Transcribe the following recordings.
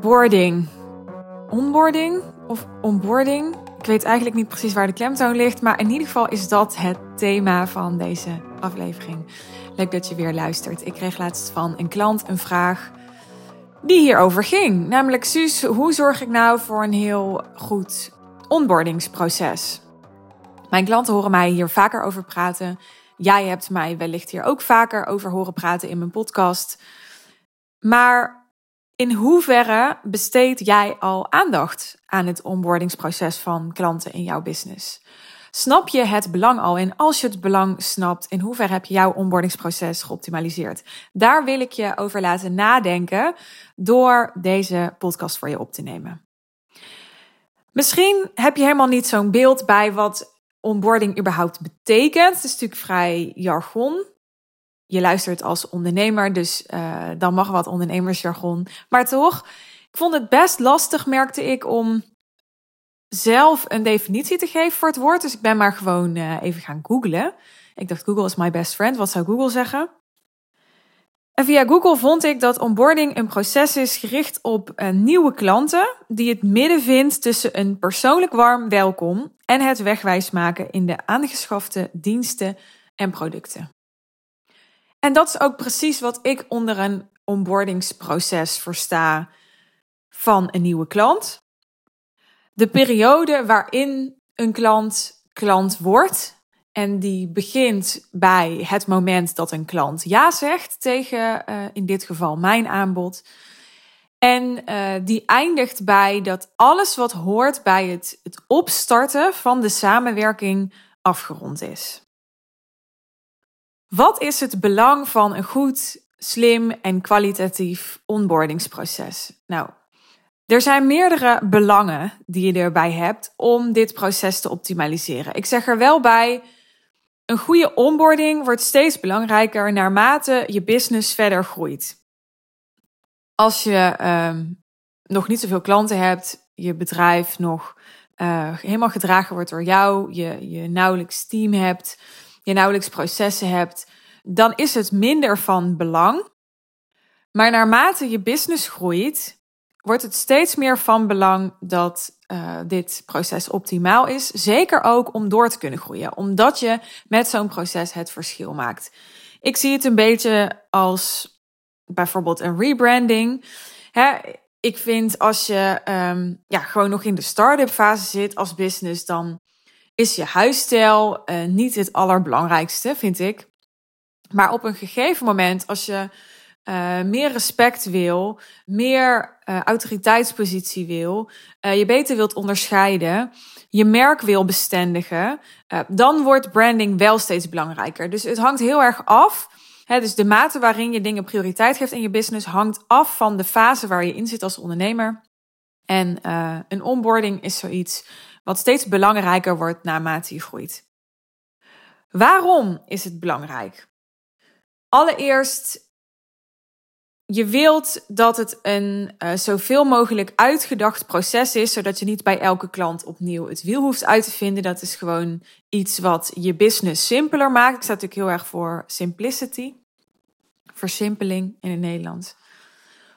Onboarding. Onboarding of onboarding? Ik weet eigenlijk niet precies waar de klemtoon ligt, maar in ieder geval is dat het thema van deze aflevering. Leuk dat je weer luistert. Ik kreeg laatst van een klant een vraag die hierover ging. Namelijk, Suus, hoe zorg ik nou voor een heel goed onboardingsproces? Mijn klanten horen mij hier vaker over praten. Jij hebt mij wellicht hier ook vaker over horen praten in mijn podcast. Maar in hoeverre besteed jij al aandacht aan het onboardingsproces van klanten in jouw business? Snap je het belang al? En als je het belang snapt, in hoeverre heb je jouw onboardingsproces geoptimaliseerd? Daar wil ik je over laten nadenken door deze podcast voor je op te nemen. Misschien heb je helemaal niet zo'n beeld bij wat onboarding überhaupt betekent. Het is natuurlijk vrij jargon je luistert als ondernemer, dus uh, dan mag wat ondernemersjargon. Maar toch, ik vond het best lastig, merkte ik, om zelf een definitie te geven voor het woord. Dus ik ben maar gewoon uh, even gaan googlen. Ik dacht, Google is my best friend. Wat zou Google zeggen? En via Google vond ik dat onboarding een proces is gericht op uh, nieuwe klanten die het midden vindt tussen een persoonlijk warm welkom en het wegwijs maken in de aangeschafte diensten en producten. En dat is ook precies wat ik onder een onboardingsproces versta van een nieuwe klant. De periode waarin een klant klant wordt. En die begint bij het moment dat een klant ja zegt tegen, uh, in dit geval, mijn aanbod. En uh, die eindigt bij dat alles wat hoort bij het, het opstarten van de samenwerking afgerond is. Wat is het belang van een goed, slim en kwalitatief onboardingsproces? Nou, er zijn meerdere belangen die je erbij hebt om dit proces te optimaliseren. Ik zeg er wel bij, een goede onboarding wordt steeds belangrijker naarmate je business verder groeit. Als je uh, nog niet zoveel klanten hebt, je bedrijf nog uh, helemaal gedragen wordt door jou, je, je nauwelijks team hebt, je nauwelijks processen hebt, dan is het minder van belang. Maar naarmate je business groeit, wordt het steeds meer van belang dat uh, dit proces optimaal is. Zeker ook om door te kunnen groeien, omdat je met zo'n proces het verschil maakt. Ik zie het een beetje als bijvoorbeeld een rebranding. Hè, ik vind als je um, ja, gewoon nog in de start-up fase zit als business, dan is je huisstijl uh, niet het allerbelangrijkste, vind ik. Maar op een gegeven moment, als je uh, meer respect wil, meer uh, autoriteitspositie wil, je beter wilt onderscheiden, je merk wil bestendigen, dan wordt branding wel steeds belangrijker. Dus het hangt heel erg af. Dus de mate waarin je dingen prioriteit geeft in je business hangt af van de fase waar je in zit als ondernemer. En een onboarding is zoiets wat steeds belangrijker wordt naarmate je groeit. Waarom is het belangrijk? Allereerst, je wilt dat het een uh, zoveel mogelijk uitgedacht proces is, zodat je niet bij elke klant opnieuw het wiel hoeft uit te vinden. Dat is gewoon iets wat je business simpeler maakt. Ik sta natuurlijk heel erg voor simplicity, versimpeling in het Nederlands.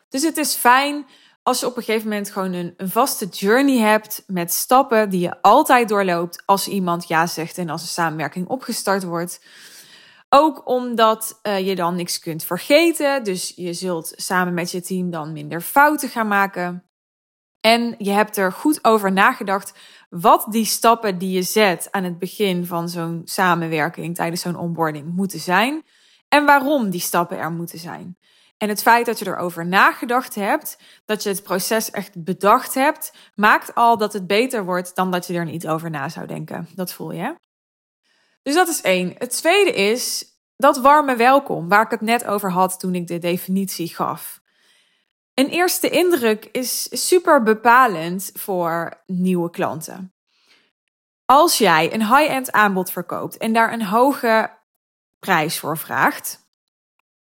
Dus het is fijn als je op een gegeven moment gewoon een, vaste journey hebt met stappen die je altijd doorloopt als iemand ja zegt en als een samenwerking opgestart wordt. Ook omdat uh, je dan niks kunt vergeten. Dus je zult samen met je team dan minder fouten gaan maken. En je hebt er goed over nagedacht wat die stappen die je zet aan het begin van zo'n samenwerking tijdens zo'n onboarding moeten zijn. En waarom die stappen er moeten zijn. En het feit dat je erover nagedacht hebt, dat je het proces echt bedacht hebt, maakt al dat het beter wordt dan dat je er niet over na zou denken. Dat voel je. Dus dat is één. Het tweede is dat warme welkom, waar ik het net over had toen ik de definitie gaf. Een eerste indruk is super bepalend voor nieuwe klanten. Als jij een high-end aanbod verkoopt en daar een hoge prijs voor vraagt,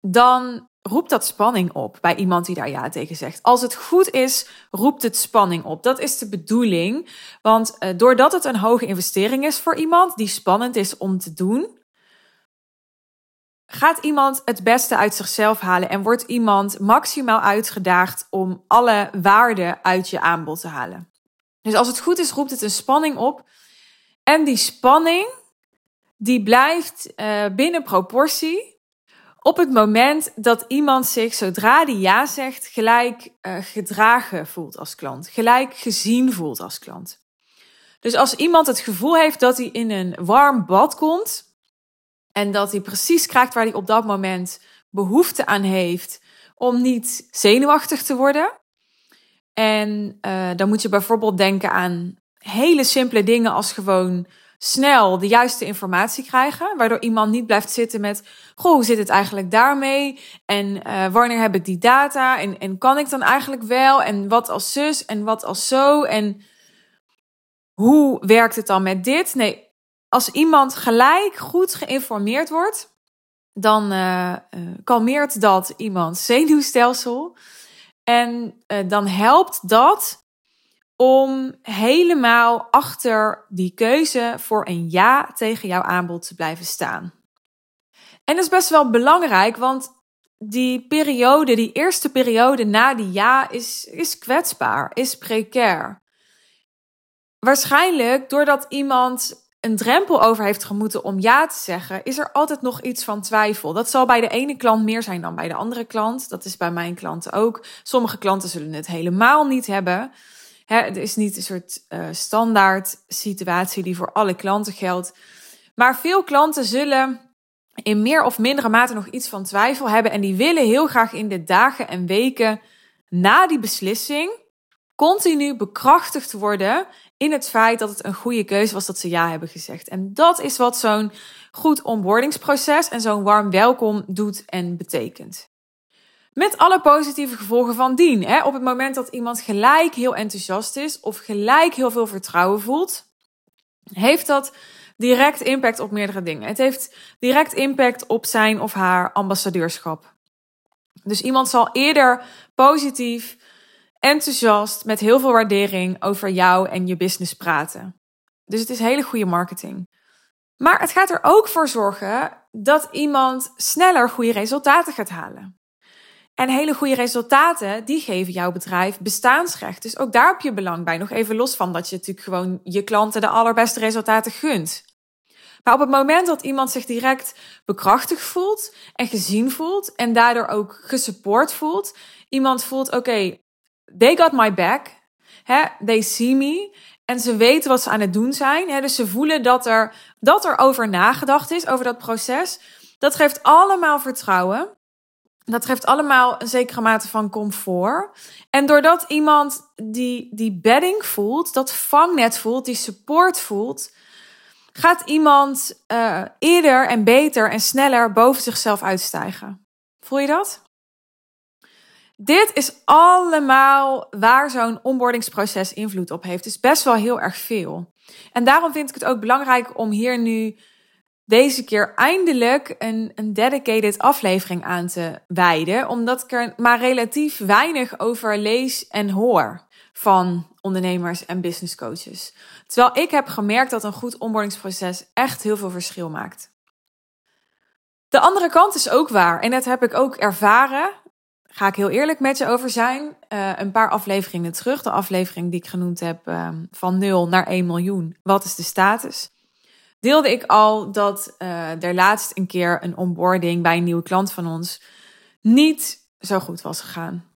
dan roept dat spanning op bij iemand die daar ja tegen zegt. Als het goed is, roept het spanning op. Dat is de bedoeling. Want uh, doordat het een hoge investering is voor iemand die spannend is om te doen, gaat iemand het beste uit zichzelf halen en wordt iemand maximaal uitgedaagd om alle waarde uit je aanbod te halen. Dus als het goed is, roept het een spanning op. En die spanning, die blijft uh, binnen proportie op het moment dat iemand zich, zodra die ja zegt, gelijk uh, gedragen voelt als klant. Gelijk gezien voelt als klant. Dus als iemand het gevoel heeft dat hij in een warm bad komt, en dat hij precies krijgt waar hij op dat moment behoefte aan heeft om niet zenuwachtig te worden. En uh, dan moet je bijvoorbeeld denken aan hele simpele dingen als gewoon snel de juiste informatie krijgen. Waardoor iemand niet blijft zitten met, goh, hoe zit het eigenlijk daarmee? En uh, wanneer heb ik die data? En, en kan ik dan eigenlijk wel? En wat als zus? En wat als zo? En hoe werkt het dan met dit? Nee, als iemand gelijk goed geïnformeerd wordt, dan uh, kalmeert dat iemand zenuwstelsel. En dan helpt dat om helemaal achter die keuze voor een ja tegen jouw aanbod te blijven staan. En dat is best wel belangrijk, want die periode, die eerste periode na die ja, is, is kwetsbaar, is precair. Waarschijnlijk doordat iemand een drempel over heeft gemoeten om ja te zeggen, is er altijd nog iets van twijfel. Dat zal bij de ene klant meer zijn dan bij de andere klant. Dat is bij mijn klanten ook. Sommige klanten zullen het helemaal niet hebben. Het is niet een soort uh, standaard situatie die voor alle klanten geldt. Maar veel klanten zullen in meer of mindere mate nog iets van twijfel hebben. En die willen heel graag in de dagen en weken na die beslissing continu bekrachtigd worden in het feit dat het een goede keuze was dat ze ja hebben gezegd. En dat is wat zo'n goed onboardingsproces en zo'n warm welkom doet en betekent. Met alle positieve gevolgen van dien. Hè? Op het moment dat iemand gelijk heel enthousiast is of gelijk heel veel vertrouwen voelt, heeft dat direct impact op meerdere dingen. Het heeft direct impact op zijn of haar ambassadeurschap. Dus iemand zal eerder positief enthousiast, met heel veel waardering over jou en je business praten. Dus het is hele goede marketing. Maar het gaat er ook voor zorgen dat iemand sneller goede resultaten gaat halen. En hele goede resultaten, die geven jouw bedrijf bestaansrecht. Dus ook daar heb je belang bij. Nog even los van dat je natuurlijk gewoon je klanten de allerbeste resultaten gunt. Maar op het moment dat iemand zich direct bekrachtigd voelt en gezien voelt en daardoor ook gesupport voelt, iemand voelt: oké, they got my back. Hè? They see me. En ze weten wat ze aan het doen zijn. Hè? Dus ze voelen dat er, dat er over nagedacht is, over dat proces. Dat geeft allemaal vertrouwen. Dat geeft allemaal een zekere mate van comfort. En doordat iemand die, die bedding voelt, dat vangnet voelt, die support voelt, gaat iemand uh, eerder en beter en sneller boven zichzelf uitstijgen. Voel je dat? Dit is allemaal waar zo'n onboardingsproces invloed op heeft. Is best wel heel erg veel. En daarom vind ik het ook belangrijk om hier nu deze keer eindelijk een, een dedicated aflevering aan te wijden. Omdat ik er maar relatief weinig over lees en hoor van ondernemers en business coaches. Terwijl ik heb gemerkt dat een goed onboardingsproces echt heel veel verschil maakt. De andere kant is ook waar. En dat heb ik ook ervaren ga ik heel eerlijk met je over zijn. Uh, een paar afleveringen terug, de aflevering die ik genoemd heb uh, van 0 naar 1 miljoen. Wat is de status? Deelde ik al dat uh, er laatst een keer een onboarding bij een nieuwe klant van ons niet zo goed was gegaan.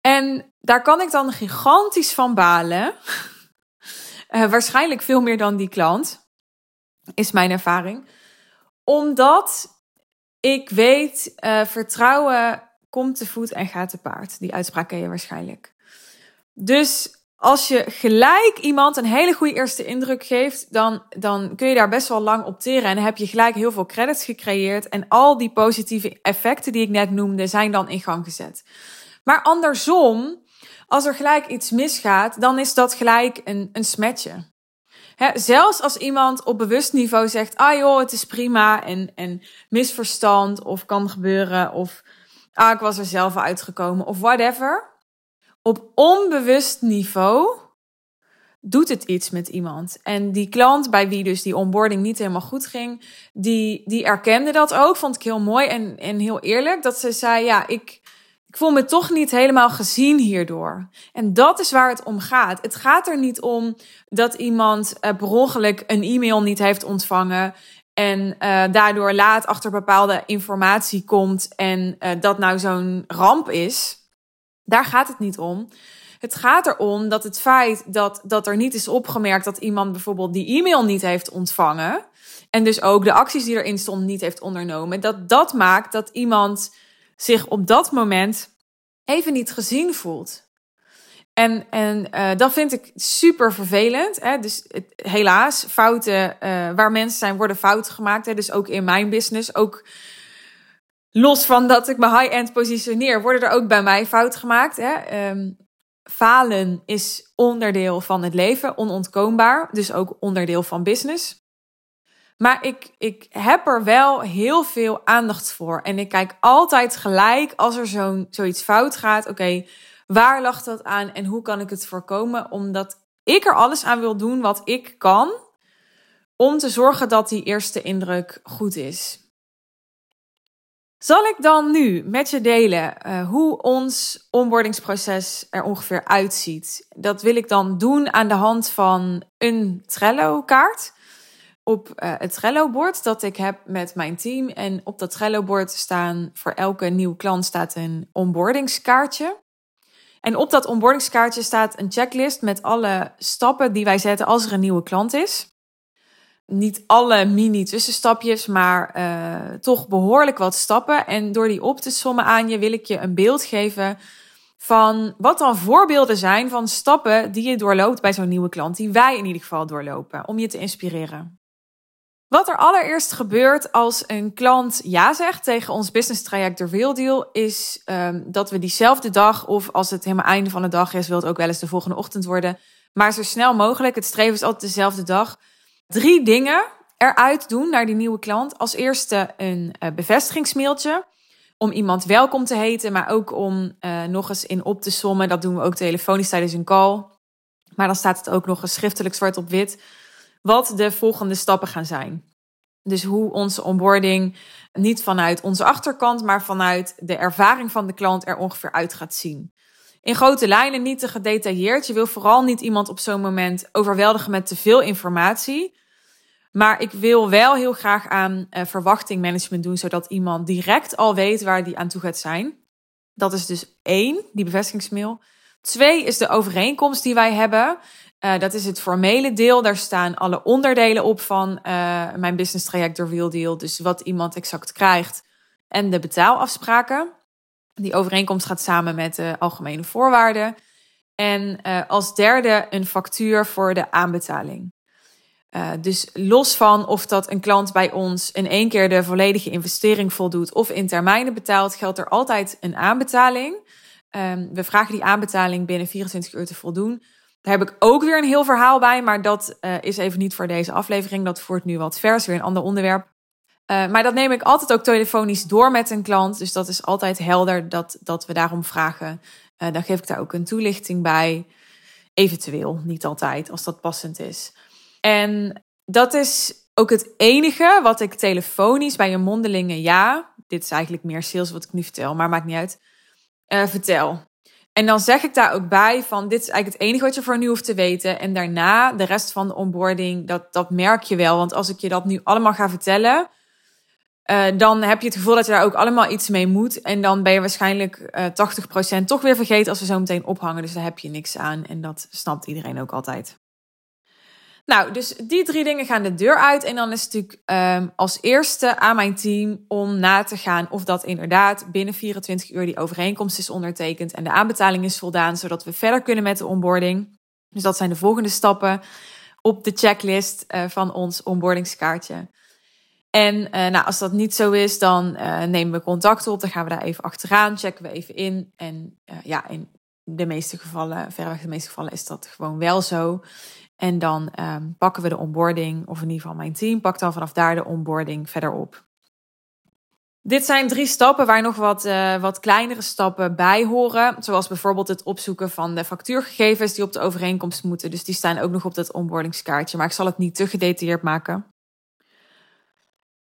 En daar kan ik dan gigantisch van balen. waarschijnlijk veel meer dan die klant, is mijn ervaring. Omdat ik weet, vertrouwen komt te voet en gaat te paard. Die uitspraak ken je waarschijnlijk. Dus als je gelijk iemand een hele goede eerste indruk geeft, dan, dan kun je daar best wel lang op teren. En dan heb je gelijk heel veel credits gecreëerd. En al die positieve effecten die ik net noemde, zijn dan in gang gezet. Maar andersom, als er gelijk iets misgaat, dan is dat gelijk een, een smetje. zelfs als iemand op bewust niveau zegt, ah joh, het is prima en, en misverstand of kan gebeuren of ah, ik was er zelf uitgekomen of whatever. Op onbewust niveau doet het iets met iemand. En die klant bij wie dus die onboarding niet helemaal goed ging, die, die erkende dat ook. Vond ik heel mooi en, en heel eerlijk. Dat ze zei, ja, ik, ik voel me toch niet helemaal gezien hierdoor. En dat is waar het om gaat. Het gaat er niet om dat iemand uh, per ongeluk een e-mail niet heeft ontvangen. En uh, daardoor laat achter bepaalde informatie komt. En uh, dat nou zo'n ramp is. Daar gaat het niet om. Het gaat erom dat het feit dat, dat er niet is opgemerkt dat iemand bijvoorbeeld die e-mail niet heeft ontvangen. En dus ook de acties die erin stonden niet heeft ondernomen. Dat dat maakt dat iemand zich op dat moment even niet gezien voelt. En, en uh, dat vind ik super vervelend. Hè? Dus helaas, fouten uh, waar mensen zijn, worden fouten gemaakt. Hè? Dus ook in mijn business. Ook los van dat ik me high-end positioneer, worden er ook bij mij fouten gemaakt. Hè? Um, falen is onderdeel van het leven, onontkoombaar. Dus ook onderdeel van business. Maar ik, ik heb er wel heel veel aandacht voor. En ik kijk altijd gelijk als er zo'n zoiets fout gaat. Oké, waar lag dat aan en hoe kan ik het voorkomen? Omdat ik er alles aan wil doen wat ik kan. Om te zorgen dat die eerste indruk goed is. Zal ik dan nu met je delen uh, hoe ons onboardingsproces er ongeveer uitziet? Dat wil ik dan doen aan de hand van een Trello-kaart op uh, het Trello-bord dat ik heb met mijn team. En op dat Trello-bord staan voor elke nieuwe klant staat een onboardingskaartje. En op dat onboardingskaartje staat een checklist met alle stappen die wij zetten als er een nieuwe klant is. Niet alle mini-tussenstapjes, maar uh, toch behoorlijk wat stappen. En door die op te sommen aan je wil ik je een beeld geven van wat dan voorbeelden zijn van stappen die je doorloopt bij zo'n nieuwe klant, die wij in ieder geval doorlopen, om je te inspireren. Wat er allereerst gebeurt als een klant ja zegt tegen ons business traject door Real Deal, is um, dat we diezelfde dag, of als het helemaal einde van de dag is, wil het ook wel eens de volgende ochtend worden, maar zo snel mogelijk, het streven is altijd dezelfde dag, drie dingen eruit doen naar die nieuwe klant. Als eerste een uh, bevestigingsmailtje om iemand welkom te heten, maar ook om uh, nog eens in op te sommen. Dat doen we ook telefonisch tijdens een call. Maar dan staat het ook nog eens schriftelijk zwart op wit wat de volgende stappen gaan zijn. Dus hoe onze onboarding niet vanuit onze achterkant, maar vanuit de ervaring van de klant er ongeveer uit gaat zien. In grote lijnen niet te gedetailleerd. Je wil vooral niet iemand op zo'n moment overweldigen met te veel informatie. Maar ik wil wel heel graag aan uh, verwachtingmanagement doen, zodat iemand direct al weet waar die aan toe gaat zijn. Dat is dus één, die bevestigingsmail. Twee is de overeenkomst die wij hebben. Uh, dat is het formele deel. Daar staan alle onderdelen op van uh, mijn business traject door Real Deal. Dus wat iemand exact krijgt en de betaalafspraken. Die overeenkomst gaat samen met de algemene voorwaarden. En uh, als derde een factuur voor de aanbetaling. dus los van of dat een klant bij ons in één keer de volledige investering voldoet of in termijnen betaalt, geldt er altijd een aanbetaling. Um, we vragen die aanbetaling binnen 24 uur te voldoen. Daar heb ik ook weer een heel verhaal bij, maar dat uh, is even niet voor deze aflevering. Dat voert nu wat vers, weer een ander onderwerp. Uh, maar dat neem ik altijd ook telefonisch door met een klant. Dus dat is altijd helder dat, dat we daarom vragen. Uh, dan geef ik daar ook een toelichting bij. Eventueel, niet altijd, als dat passend is. En dat is ook het enige wat ik telefonisch bij een mondelinge ja. Dit is eigenlijk meer sales wat ik nu vertel, maar maakt niet uit. vertel. En dan zeg ik daar ook bij van dit is eigenlijk het enige wat je voor nu hoeft te weten. En daarna de rest van de onboarding, dat, dat merk je wel. Want als ik je dat nu allemaal ga vertellen, uh, dan heb je het gevoel dat je daar ook allemaal iets mee moet. En dan ben je waarschijnlijk uh, 80% toch weer vergeten als we zo meteen ophangen. Dus daar heb je niks aan. En dat snapt iedereen ook altijd. Nou, dus die drie dingen gaan de deur uit. En dan is het natuurlijk um, als eerste aan mijn team om na te gaan of dat inderdaad binnen 24 uur die overeenkomst is ondertekend en de aanbetaling is voldaan, zodat we verder kunnen met de onboarding. Dus dat zijn de volgende stappen op de checklist uh, van ons onboardingskaartje. En uh, nou, als dat niet zo is, dan uh, nemen we contact op. Dan gaan we daar even achteraan, checken we even in. En ja, in de meeste gevallen, verreweg de meeste gevallen, is dat gewoon wel zo. En dan um, pakken we de onboarding, of in ieder geval mijn team pakt dan vanaf daar de onboarding verder op. Dit zijn drie stappen waar nog wat, wat kleinere stappen bij horen. Zoals bijvoorbeeld het opzoeken van de factuurgegevens die op de overeenkomst moeten. Dus die staan ook nog op dat onboardingskaartje. Maar ik zal het niet te gedetailleerd maken.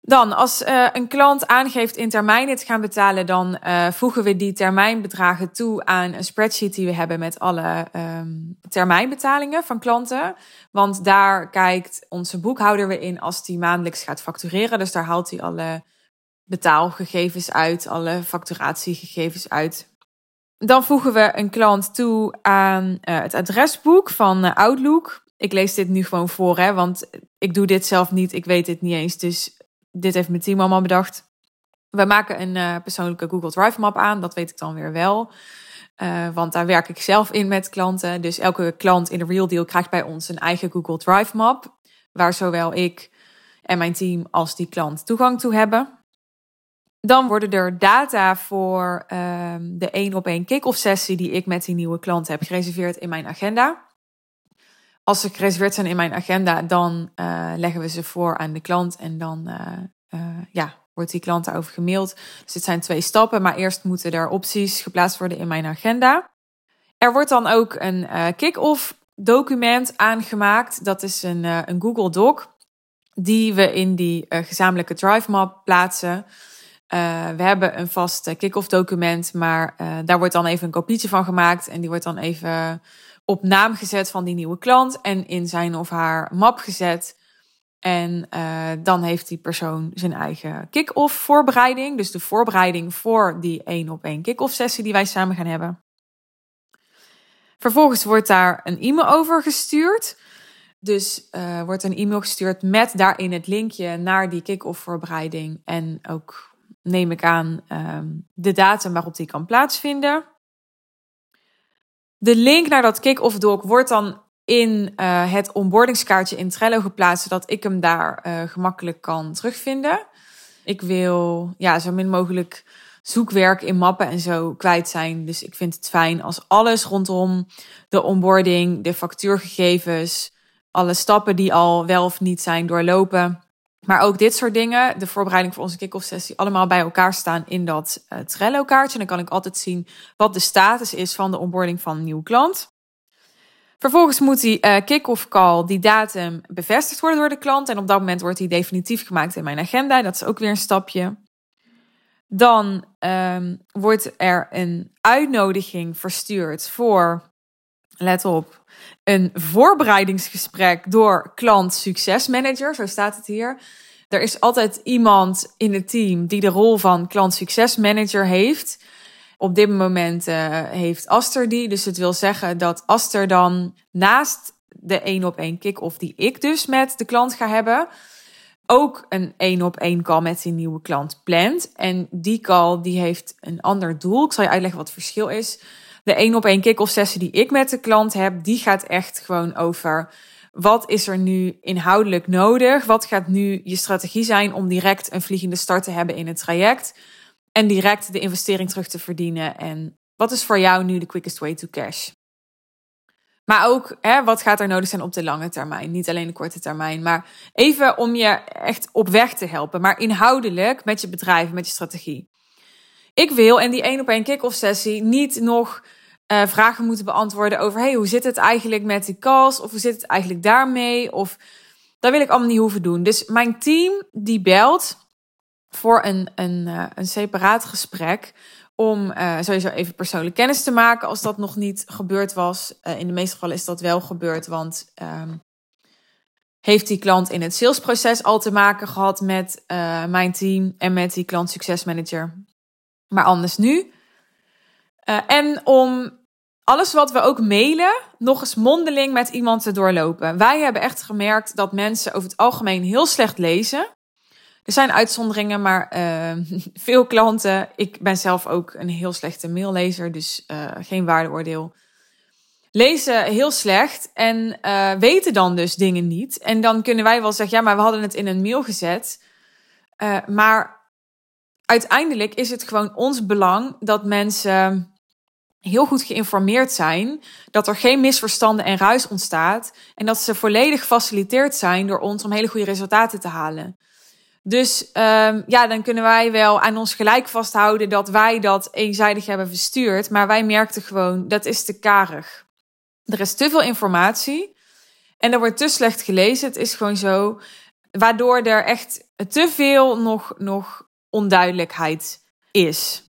Dan, als uh, een klant aangeeft in termijnen te gaan betalen, dan uh, voegen we die termijnbedragen toe aan een spreadsheet die we hebben met alle um, termijnbetalingen van klanten. Want daar kijkt onze boekhouder weer in als die maandelijks gaat factureren. Dus daar haalt hij alle betaalgegevens uit, alle facturatiegegevens uit. Dan voegen we een klant toe aan uh, het adresboek van Outlook. Ik lees dit nu gewoon voor, hè, want ik doe dit zelf niet. Ik weet dit niet eens. Dus dit heeft mijn team allemaal bedacht. We maken een uh, persoonlijke Google Drive map aan. Dat weet ik dan weer wel. Uh, want daar werk ik zelf in met klanten. Dus elke klant in de Real Deal krijgt bij ons een eigen Google Drive map. Waar zowel ik en mijn team als die klant toegang toe hebben. Dan worden er data voor uh, de één op één kick-off sessie die ik met die nieuwe klant heb gereserveerd in mijn agenda. Als ze gereserveerd zijn in mijn agenda, dan uh, leggen we ze voor aan de klant en dan uh, uh, ja, wordt die klant daarover gemaild. Dus dit zijn twee stappen, maar eerst moeten er opties geplaatst worden in mijn agenda. Er wordt dan ook een kick-off document aangemaakt. Dat is een, een Google Doc die we in die gezamenlijke Drive Map plaatsen. we hebben een vast kick-off document, maar daar wordt dan even een kopietje van gemaakt en die wordt dan even op naam gezet van die nieuwe klant en in zijn of haar map gezet. En uh, dan heeft die persoon zijn eigen kick-off voorbereiding. Dus de voorbereiding voor die één op één kick-off sessie die wij samen gaan hebben. Vervolgens wordt daar een e-mail over gestuurd. Dus uh, wordt een e-mail gestuurd met daarin het linkje naar die kick-off voorbereiding. En ook neem ik aan um, de datum waarop die kan plaatsvinden. De link naar dat kick-off doc wordt dan in uh, het onboardingskaartje in Trello geplaatst, zodat ik hem daar uh, gemakkelijk kan terugvinden. Ik wil ja, zo min mogelijk zoekwerk in mappen en zo kwijt zijn. Dus ik vind het fijn als alles rondom de onboarding, de factuurgegevens, alle stappen die al wel of niet zijn doorlopen, maar ook dit soort dingen, de voorbereiding voor onze kick-off sessie, allemaal bij elkaar staan in dat uh, Trello-kaartje. Dan kan ik altijd zien wat de status is van de onboarding van een nieuwe klant. Vervolgens moet die uh, kick-off call, die datum, bevestigd worden door de klant. En op dat moment wordt die definitief gemaakt in mijn agenda. Dat is ook weer een stapje. Dan um, wordt er een uitnodiging verstuurd voor, let op, een voorbereidingsgesprek door klant succesmanager, zo staat het hier. Er is altijd iemand in het team die de rol van klant succesmanager heeft. Op dit moment uh, heeft Aster die. Dus het wil zeggen dat Aster dan naast de één op één kick-off die ik dus met de klant ga hebben, ook een één op één call met die nieuwe klant plant. En die call die heeft een ander doel. Ik zal je uitleggen wat het verschil is de één op één kick-off sessie die ik met de klant heb, die gaat echt gewoon over wat is er nu inhoudelijk nodig? Wat gaat nu je strategie zijn om direct een vliegende start te hebben in het traject en direct de investering terug te verdienen? En wat is voor jou nu de quickest way to cash? Maar ook, hè, wat gaat er nodig zijn op de lange termijn? Niet alleen de korte termijn, maar even om je echt op weg te helpen. Maar inhoudelijk met je bedrijf, met je strategie. Ik wil in die één op één kick-off sessie niet nog uh, vragen moeten beantwoorden over: hey, hoe zit het eigenlijk met die calls? Of hoe zit het eigenlijk daarmee? Of dat wil ik allemaal niet hoeven doen. Dus mijn team die belt voor een, een, uh, een separaat gesprek. Om uh, sowieso even persoonlijk kennis te maken als dat nog niet gebeurd was. in de meeste gevallen is dat wel gebeurd, want um, heeft die klant in het salesproces al te maken gehad met mijn team en met die klant succesmanager. Maar anders nu. Uh, en om alles wat we ook mailen, nog eens mondeling met iemand te doorlopen. Wij hebben echt gemerkt dat mensen over het algemeen heel slecht lezen. Er zijn uitzonderingen, maar uh, veel klanten. Ik ben zelf ook een heel slechte maillezer, dus uh, geen waardeoordeel. Lezen heel slecht en weten dan dus dingen niet. En dan kunnen wij wel zeggen: ja, maar we hadden het in een mail gezet. maar uiteindelijk is het gewoon ons belang dat mensen heel goed geïnformeerd zijn, dat er geen misverstanden en ruis ontstaat en dat ze volledig gefaciliteerd zijn door ons om hele goede resultaten te halen. Dus um, ja, dan kunnen wij wel aan ons gelijk vasthouden dat wij dat eenzijdig hebben verstuurd. Maar wij merkten gewoon, dat is te karig. Er is te veel informatie en er wordt te slecht gelezen. Het is gewoon zo, waardoor er echt te veel nog, nog onduidelijkheid is.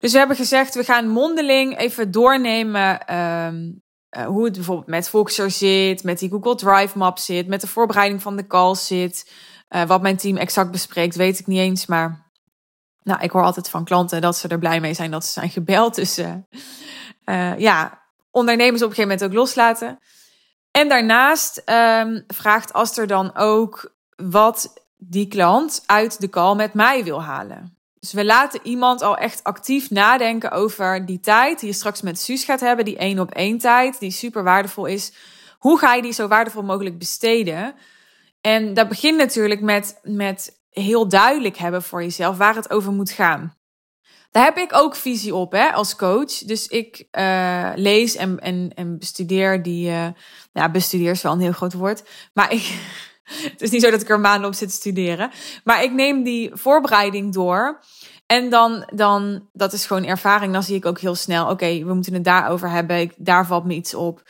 Dus we hebben gezegd, we gaan mondeling even doornemen um, uh, hoe het bijvoorbeeld met Voxer zit, met die Google Drive map zit, met de voorbereiding van de call zit. Uh, wat mijn team exact bespreekt, weet ik niet eens. Maar nou, ik hoor altijd van klanten dat ze er blij mee zijn dat ze zijn gebeld. Dus uh, ja, ondernemers op een gegeven moment ook loslaten. En daarnaast um, vraagt Aster dan ook wat die klant uit de call met mij wil halen. Dus we laten iemand al echt actief nadenken over die tijd die je straks met Suus gaat hebben, die één op één tijd, die super waardevol is. Hoe ga je die zo waardevol mogelijk besteden? En dat begint natuurlijk met, met heel duidelijk hebben voor jezelf waar het over moet gaan. Daar heb ik ook visie op hè, als coach. Dus ik uh, lees en, en, en bestudeer die. Uh, ja, bestudeer is wel een heel groot woord. Maar ik. het is niet zo dat ik er maanden op zit te studeren. Maar ik neem die voorbereiding door. En dan, dan, dat is gewoon ervaring. Dan zie ik ook heel snel, oké, we moeten het daarover hebben. Ik, daar valt me iets op.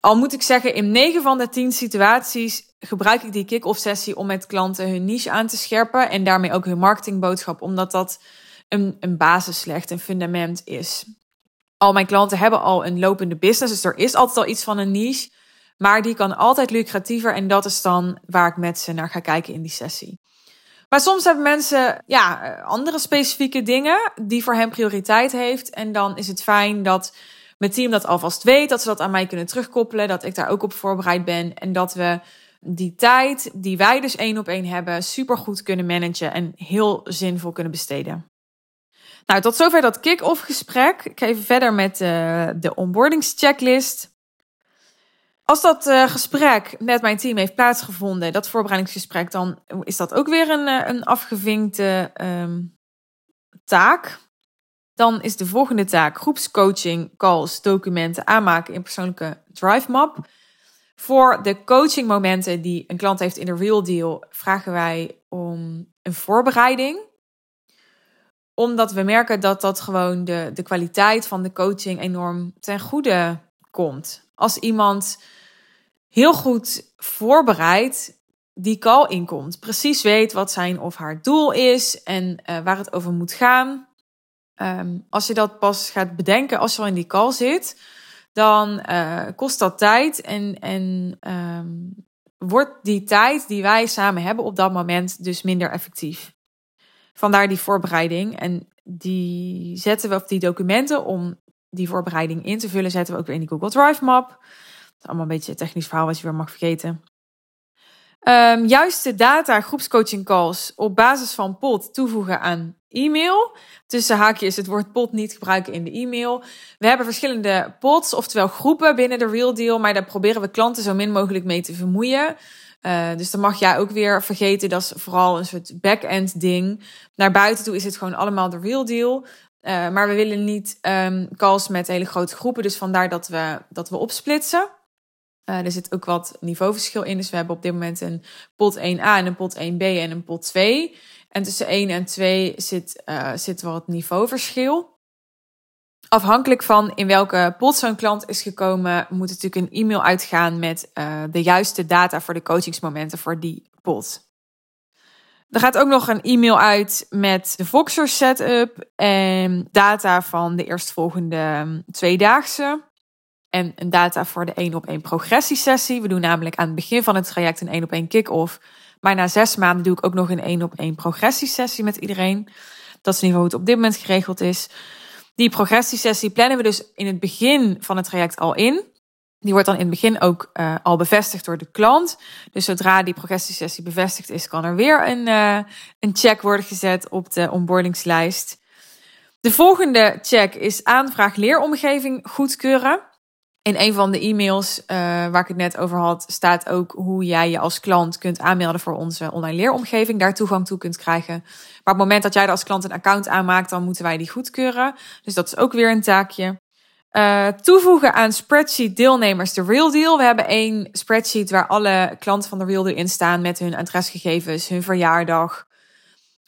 Al moet ik zeggen, in 9 van de 10 situaties gebruik ik die kick-off sessie om met klanten hun niche aan te scherpen. En daarmee ook hun marketingboodschap, omdat dat een, een basisslecht, een fundament is. Al mijn klanten hebben al een lopende business, dus er is altijd al iets van een niche. Maar die kan altijd lucratiever en dat is dan waar ik met ze naar ga kijken in die sessie. Maar soms hebben mensen ja, andere specifieke dingen die voor hen prioriteit heeft. En dan is het fijn dat mijn team dat alvast weet, dat ze dat aan mij kunnen terugkoppelen, dat ik daar ook op voorbereid ben en dat we die tijd die wij dus één op één hebben, super goed kunnen managen en heel zinvol kunnen besteden. Nou, tot zover dat kick-off gesprek. Ik ga even verder met uh, de onboardingschecklist. Als dat uh, gesprek met mijn team heeft plaatsgevonden, dat voorbereidingsgesprek, dan is dat ook weer een, uh, een afgevinkte um, taak. Dan is de volgende taak groepscoaching, calls, documenten aanmaken in persoonlijke drive map. Voor de coachingmomenten die een klant heeft in de real deal, vragen wij om een voorbereiding. Omdat we merken dat dat gewoon de, de kwaliteit van de coaching enorm ten goede komt. Als iemand heel goed voorbereid die call inkomt. Precies weet wat zijn of haar doel is en uh, waar het over moet gaan. Um, als je dat pas gaat bedenken als je al in die call zit, dan uh, kost dat tijd en, en um, wordt die tijd die wij samen hebben op dat moment dus minder effectief. Vandaar die voorbereiding. En die zetten we op die documenten om die voorbereiding in te vullen, zetten we ook weer in die Google Drive map is allemaal een beetje een technisch verhaal wat je weer mag vergeten. Um, juiste data, groepscoaching calls op basis van pot toevoegen aan e-mail. Tussen haakjes het woord pot niet gebruiken in de e-mail. We hebben verschillende pots, oftewel groepen binnen de Real Deal, maar daar proberen we klanten zo min mogelijk mee te vermoeien. Uh, dus dan mag jij ook weer vergeten, dat is vooral een soort back-end ding. Naar buiten toe is het gewoon allemaal de Real Deal. Uh, maar we willen niet um, calls met hele grote groepen, dus vandaar dat we, dat we opsplitsen. Uh, er zit ook wat niveauverschil in. Dus we hebben op dit moment een pot 1a en een pot 1b en een pot 2. En tussen 1 en 2 zit, uh, zit het niveauverschil. Afhankelijk van in welke pot zo'n klant is gekomen, moet natuurlijk een e-mail uitgaan met de juiste data voor de coachingsmomenten voor die pot. Er gaat ook nog een e-mail uit met de Voxer setup en data van de eerstvolgende um, tweedaagse en een data voor de 1 op 1 progressiesessie. We doen namelijk aan het begin van het traject een 1 op 1 kick-off. Maar na zes maanden doe ik ook nog een 1 op 1 progressiesessie met iedereen. Dat is in ieder geval hoe het op dit moment geregeld is. Die progressiesessie plannen we dus in het begin van het traject al in. Die wordt dan in het begin ook uh, al bevestigd door de klant. Dus zodra die progressiesessie bevestigd is, kan er weer een, uh, een check worden gezet op de onboardingslijst. De volgende check is aanvraag leeromgeving goedkeuren. In een van de e-mails uh, waar ik het net over had, staat ook hoe jij je als klant kunt aanmelden voor onze online leeromgeving, daar toegang toe kunt krijgen. Maar op het moment dat jij er als klant een account aanmaakt, dan moeten wij die goedkeuren. Dus dat is ook weer een taakje. Uh, toevoegen aan spreadsheet deelnemers de Real Deal. We hebben één spreadsheet waar alle klanten van de Real Deal in staan met hun adresgegevens, hun verjaardag,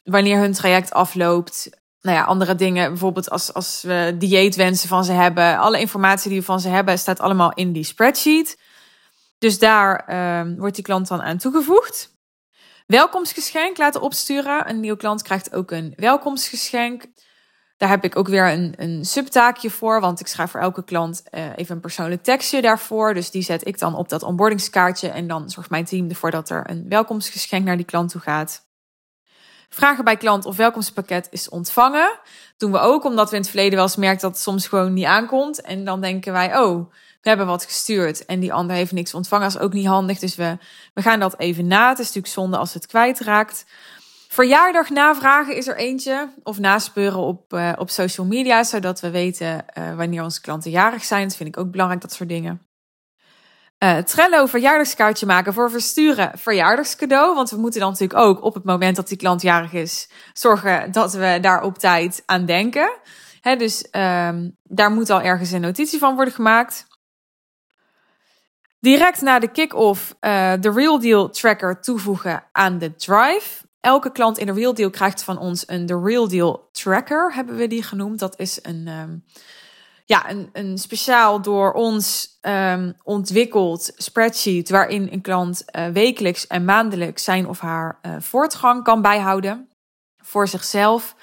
wanneer hun traject afloopt. Nou ja, andere dingen, bijvoorbeeld als, als we dieetwensen van ze hebben. Alle informatie die we van ze hebben staat allemaal in die spreadsheet. Dus daar uh, wordt die klant dan aan toegevoegd. Welkomstgeschenk laten opsturen. Een nieuwe klant krijgt ook een welkomstgeschenk. Daar heb ik ook weer een, een subtaakje voor, want ik schrijf voor elke klant uh, even een persoonlijk tekstje daarvoor. Dus die zet ik dan op dat onboardingskaartje en dan zorgt mijn team ervoor dat er een welkomstgeschenk naar die klant toe gaat. Vragen bij klant of welkomstpakket is ontvangen. Doen we ook omdat we in het verleden wel eens merken dat het soms gewoon niet aankomt. En dan denken wij, oh, we hebben wat gestuurd en die ander heeft niks ontvangen. Dat is ook niet handig. Dus we, we gaan dat even na. Het is natuurlijk zonde als het kwijtraakt. Verjaardag navragen is er eentje. Of naspeuren op, uh, op social media, zodat we weten uh, wanneer onze klanten jarig zijn. Dat vind ik ook belangrijk, dat soort dingen. Uh, Trello verjaardagskaartje maken voor versturen verjaardagscadeau. Want we moeten dan natuurlijk ook op het moment dat die klant jarig is, zorgen dat we daar op tijd aan denken. Hè, dus um, daar moet al ergens een notitie van worden gemaakt. Direct na de kick-off de Real Deal tracker toevoegen aan de Drive elke klant in de Real Deal krijgt van ons een The Real Deal Tracker, hebben we die genoemd. Dat is een, um, ja, een, een speciaal door ons um, ontwikkeld spreadsheet waarin een klant uh, wekelijks en maandelijks zijn of haar uh, voortgang kan bijhouden voor zichzelf.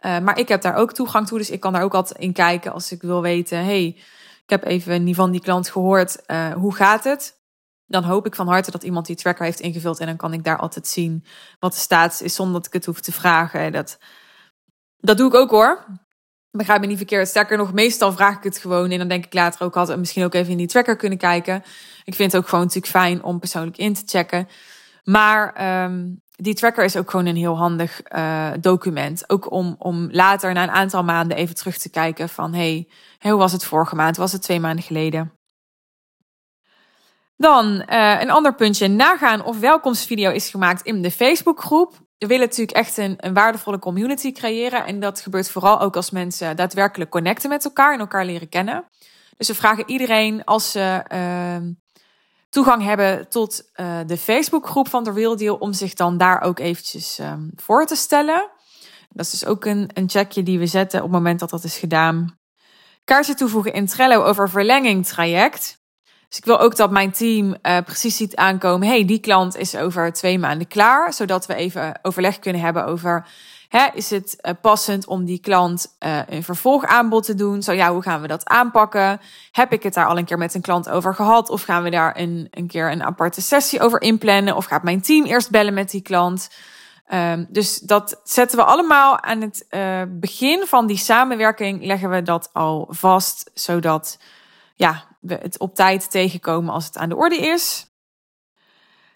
Uh, maar ik heb daar ook toegang toe, dus ik kan daar ook altijd in kijken als ik wil weten, hey, ik heb even niet van die klant gehoord, hoe gaat het? Dan hoop ik van harte dat iemand die tracker heeft ingevuld. En dan kan ik daar altijd zien wat de status is zonder dat ik het hoef te vragen. Dat, dat doe ik ook hoor. Begrijp me niet verkeerd. Sterker nog, meestal vraag ik het gewoon. En dan denk ik later ook altijd misschien ook even in die tracker kunnen kijken. Ik vind het ook gewoon natuurlijk fijn om persoonlijk in te checken. Maar um, die tracker is ook gewoon een heel handig uh, document. Ook om, om later na een aantal maanden even terug te kijken van... hey, hoe was het vorige maand? Was het twee maanden geleden? Dan uh, een ander puntje, nagaan of welkomstvideo is gemaakt in de Facebookgroep. We willen natuurlijk echt een, een, waardevolle community creëren. En dat gebeurt vooral ook als mensen daadwerkelijk connecten met elkaar en elkaar leren kennen. Dus we vragen iedereen als ze uh, toegang hebben tot uh, de Facebookgroep van de Real Deal, om zich dan daar ook eventjes um, voor te stellen. Dat is dus ook een, een checkje die we zetten op het moment dat dat is gedaan. Kaartje toevoegen in Trello over verlenging traject. Dus ik wil ook dat mijn team uh, precies ziet aankomen. hey, die klant is over twee maanden klaar. Zodat we even overleg kunnen hebben over. Hè, is het uh, passend om die klant uh, een vervolgaanbod te doen? Zo ja, hoe gaan we dat aanpakken? Heb ik het daar al een keer met een klant over gehad? Of gaan we daar een, een keer een aparte sessie over inplannen? Of gaat mijn team eerst bellen met die klant? Um, dus dat zetten we allemaal aan het begin van die samenwerking. Leggen we dat al vast, zodat ja, het op tijd tegenkomen als het aan de orde is.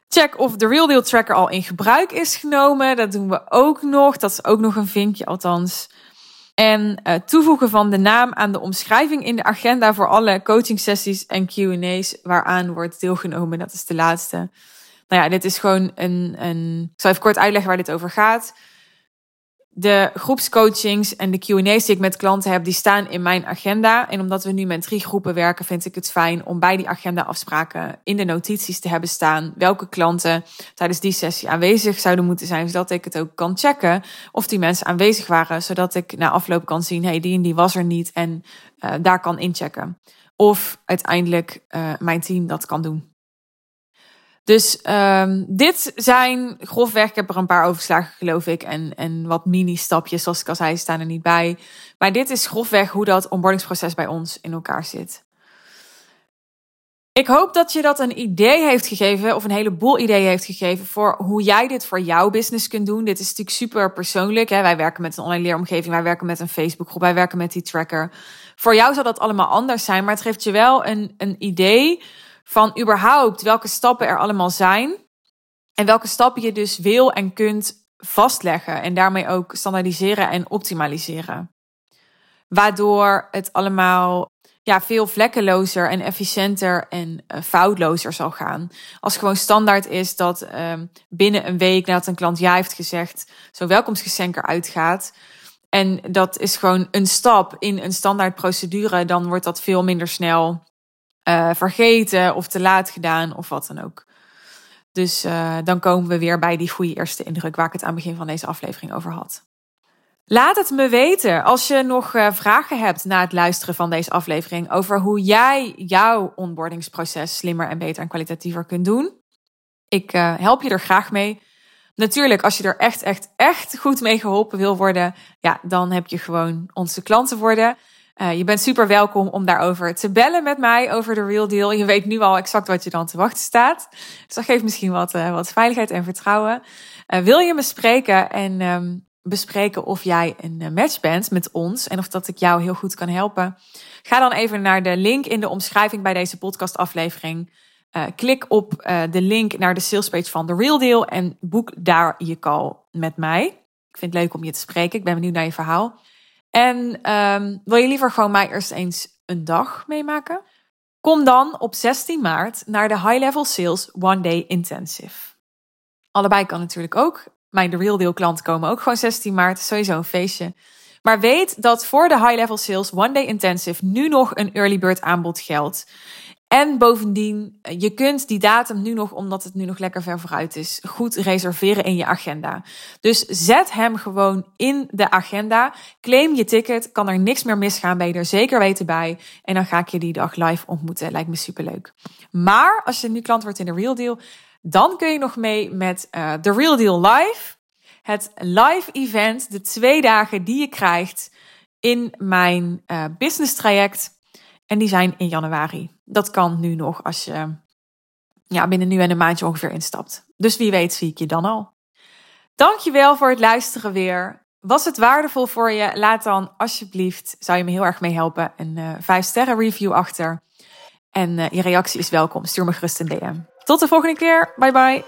Check of de Real Deal Tracker al in gebruik is genomen. Dat doen we ook nog. Dat is ook nog een vinkje althans. En uh, toevoegen van de naam aan de omschrijving in de agenda voor alle coaching sessies en Q&A's waaraan wordt deelgenomen. Dat is de laatste. Nou ja, dit is gewoon een, een... Ik zal even kort uitleggen waar dit over gaat de groepscoachings en de Q&A's die ik met klanten heb, die staan in mijn agenda. En omdat we nu met drie groepen werken, vind ik het fijn om bij die agenda afspraken in de notities te hebben staan welke klanten tijdens die sessie aanwezig zouden moeten zijn, zodat ik het ook kan checken of die mensen aanwezig waren, zodat ik na afloop kan zien, hey, die en die was er niet en uh, daar kan inchecken. Of uiteindelijk uh, mijn team dat kan doen. Dus um, dit zijn grofweg, ik heb er een paar overslagen geloof ik, en, en wat mini-stapjes, zoals ik al zei, staan er niet bij. Maar dit is grofweg hoe dat onboardingsproces bij ons in elkaar zit. Ik hoop dat je dat een idee heeft gegeven, of een heleboel ideeën heeft gegeven, voor hoe jij dit voor jouw business kunt doen. Dit is natuurlijk super persoonlijk. Hè? Wij werken met een online leeromgeving, wij werken met een Facebookgroep, wij werken met die tracker. Voor jou zal dat allemaal anders zijn, maar het geeft je wel een, een idee van überhaupt welke stappen er allemaal zijn. En welke stappen je dus wil en kunt vastleggen. En daarmee ook standaardiseren en optimaliseren. Waardoor het allemaal ja, veel vlekkelozer en efficiënter en uh, foutlozer zal gaan. Als gewoon standaard is dat uh, binnen een week nadat een klant ja heeft gezegd, zo'n welkomstgeschenk eruit gaat. En dat is gewoon een stap in een standaard procedure. Dan wordt dat veel minder snel uh, vergeten of te laat gedaan of wat dan ook. Dus uh, dan komen we weer bij die goede eerste indruk waar ik het aan het begin van deze aflevering over had. Laat het me weten als je nog uh, vragen hebt na het luisteren van deze aflevering over hoe jij jouw onboardingsproces slimmer en beter en kwalitatiever kunt doen. Ik help je er graag mee. Natuurlijk, als je er echt, echt, echt goed mee geholpen wil worden, ja, dan heb je gewoon onze klanten worden. Uh, je bent super welkom om daarover te bellen met mij over de Real Deal. Je weet nu al exact wat je dan te wachten staat. Dus dat geeft misschien wat, uh, wat veiligheid en vertrouwen. Uh, wil je me spreken en um, bespreken of jij een match bent met ons en of dat ik jou heel goed kan helpen? Ga dan even naar de link in de omschrijving bij deze podcastaflevering. klik op de link naar de salespage van The Real Deal en boek daar je call met mij. Ik vind het leuk om je te spreken. Ik ben benieuwd naar je verhaal. En um, wil je liever gewoon mij eerst eens een dag meemaken? Kom dan op 16 maart naar de High Level Sales One Day Intensive. Allebei kan natuurlijk ook. Mijn de Real Deal klanten komen ook gewoon 16 maart. Sowieso een feestje. Maar weet dat voor de High Level Sales One Day Intensive nu nog een early bird aanbod geldt. En bovendien, je kunt die datum nu nog, omdat het nu nog lekker ver vooruit is, goed reserveren in je agenda. Dus zet hem gewoon in de agenda. Claim je ticket. Kan er niks meer misgaan. Ben je er zeker weten bij. En dan ga ik je die dag live ontmoeten. Lijkt me superleuk. Maar als je nu klant wordt in de Real Deal, dan kun je nog mee met uh, de Real Deal Live. Het live event, de twee dagen die je krijgt in mijn uh, business traject. En die zijn in januari. Dat kan nu nog als je ja, binnen nu en een maandje ongeveer instapt. Dus wie weet zie ik je dan al. Dankjewel voor het luisteren weer. Was het waardevol voor je? Laat dan alsjeblieft, zou je me heel erg mee helpen, een uh, 5 sterren review achter. En uh, je reactie is welkom. Stuur me gerust een DM. Tot de volgende keer. Bye bye.